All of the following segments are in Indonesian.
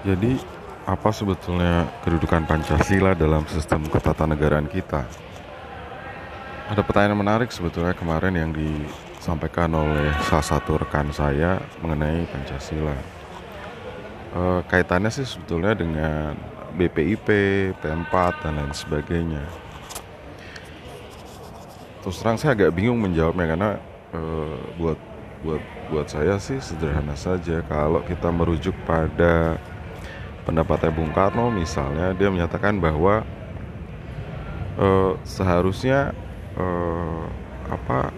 Jadi, apa sebetulnya kedudukan Pancasila dalam sistem ketatanegaraan kita? Ada pertanyaan menarik sebetulnya kemarin yang disampaikan oleh salah satu rekan saya mengenai Pancasila. E, kaitannya sih sebetulnya dengan BPIP, P4, dan lain sebagainya. Terus terang saya agak bingung menjawabnya karena e, buat buat buat saya sih sederhana saja kalau kita merujuk pada pendapatnya Bung Karno misalnya dia menyatakan bahwa uh, seharusnya uh, apa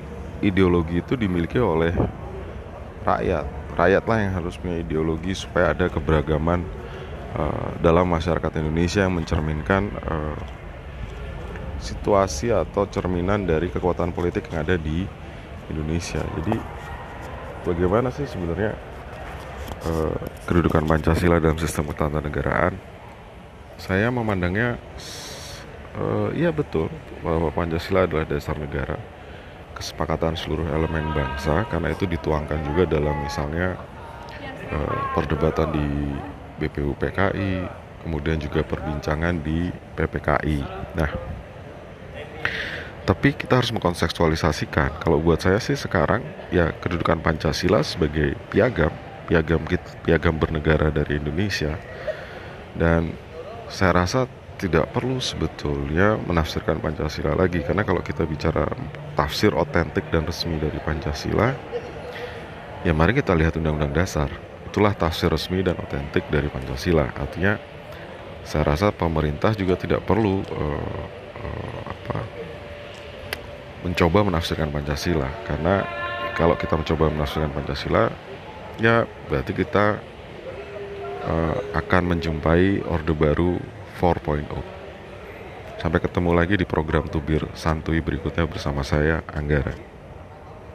ideologi itu dimiliki oleh rakyat. Rakyatlah yang harus punya ideologi supaya ada keberagaman uh, dalam masyarakat Indonesia yang mencerminkan situasi atau cerminan dari kekuatan politik yang ada di Indonesia. Jadi bagaimana sih sebenarnya uh, kedudukan Pancasila dalam sistem ketatanegaraan, saya memandangnya uh, iya betul bahwa Pancasila adalah dasar negara, kesepakatan seluruh elemen bangsa karena itu dituangkan juga dalam misalnya uh, perdebatan di BPU PKI, kemudian juga perbincangan di PPKI. Nah, tapi kita harus mengkontekstualisasikan. Kalau buat saya sih sekarang ya kedudukan Pancasila sebagai piagam piagam piagam bernegara dari Indonesia. Dan saya rasa tidak perlu sebetulnya menafsirkan Pancasila lagi karena kalau kita bicara tafsir otentik dan resmi dari Pancasila ya mari kita lihat Undang-Undang Dasar. Itulah tafsir resmi dan otentik dari Pancasila. Artinya saya rasa pemerintah juga tidak perlu uh, uh, apa mencoba menafsirkan Pancasila. Karena kalau kita mencoba menafsirkan Pancasila ya berarti kita uh, akan menjumpai Orde Baru 4.0. Sampai ketemu lagi di program Tubir Santuy berikutnya bersama saya Anggara.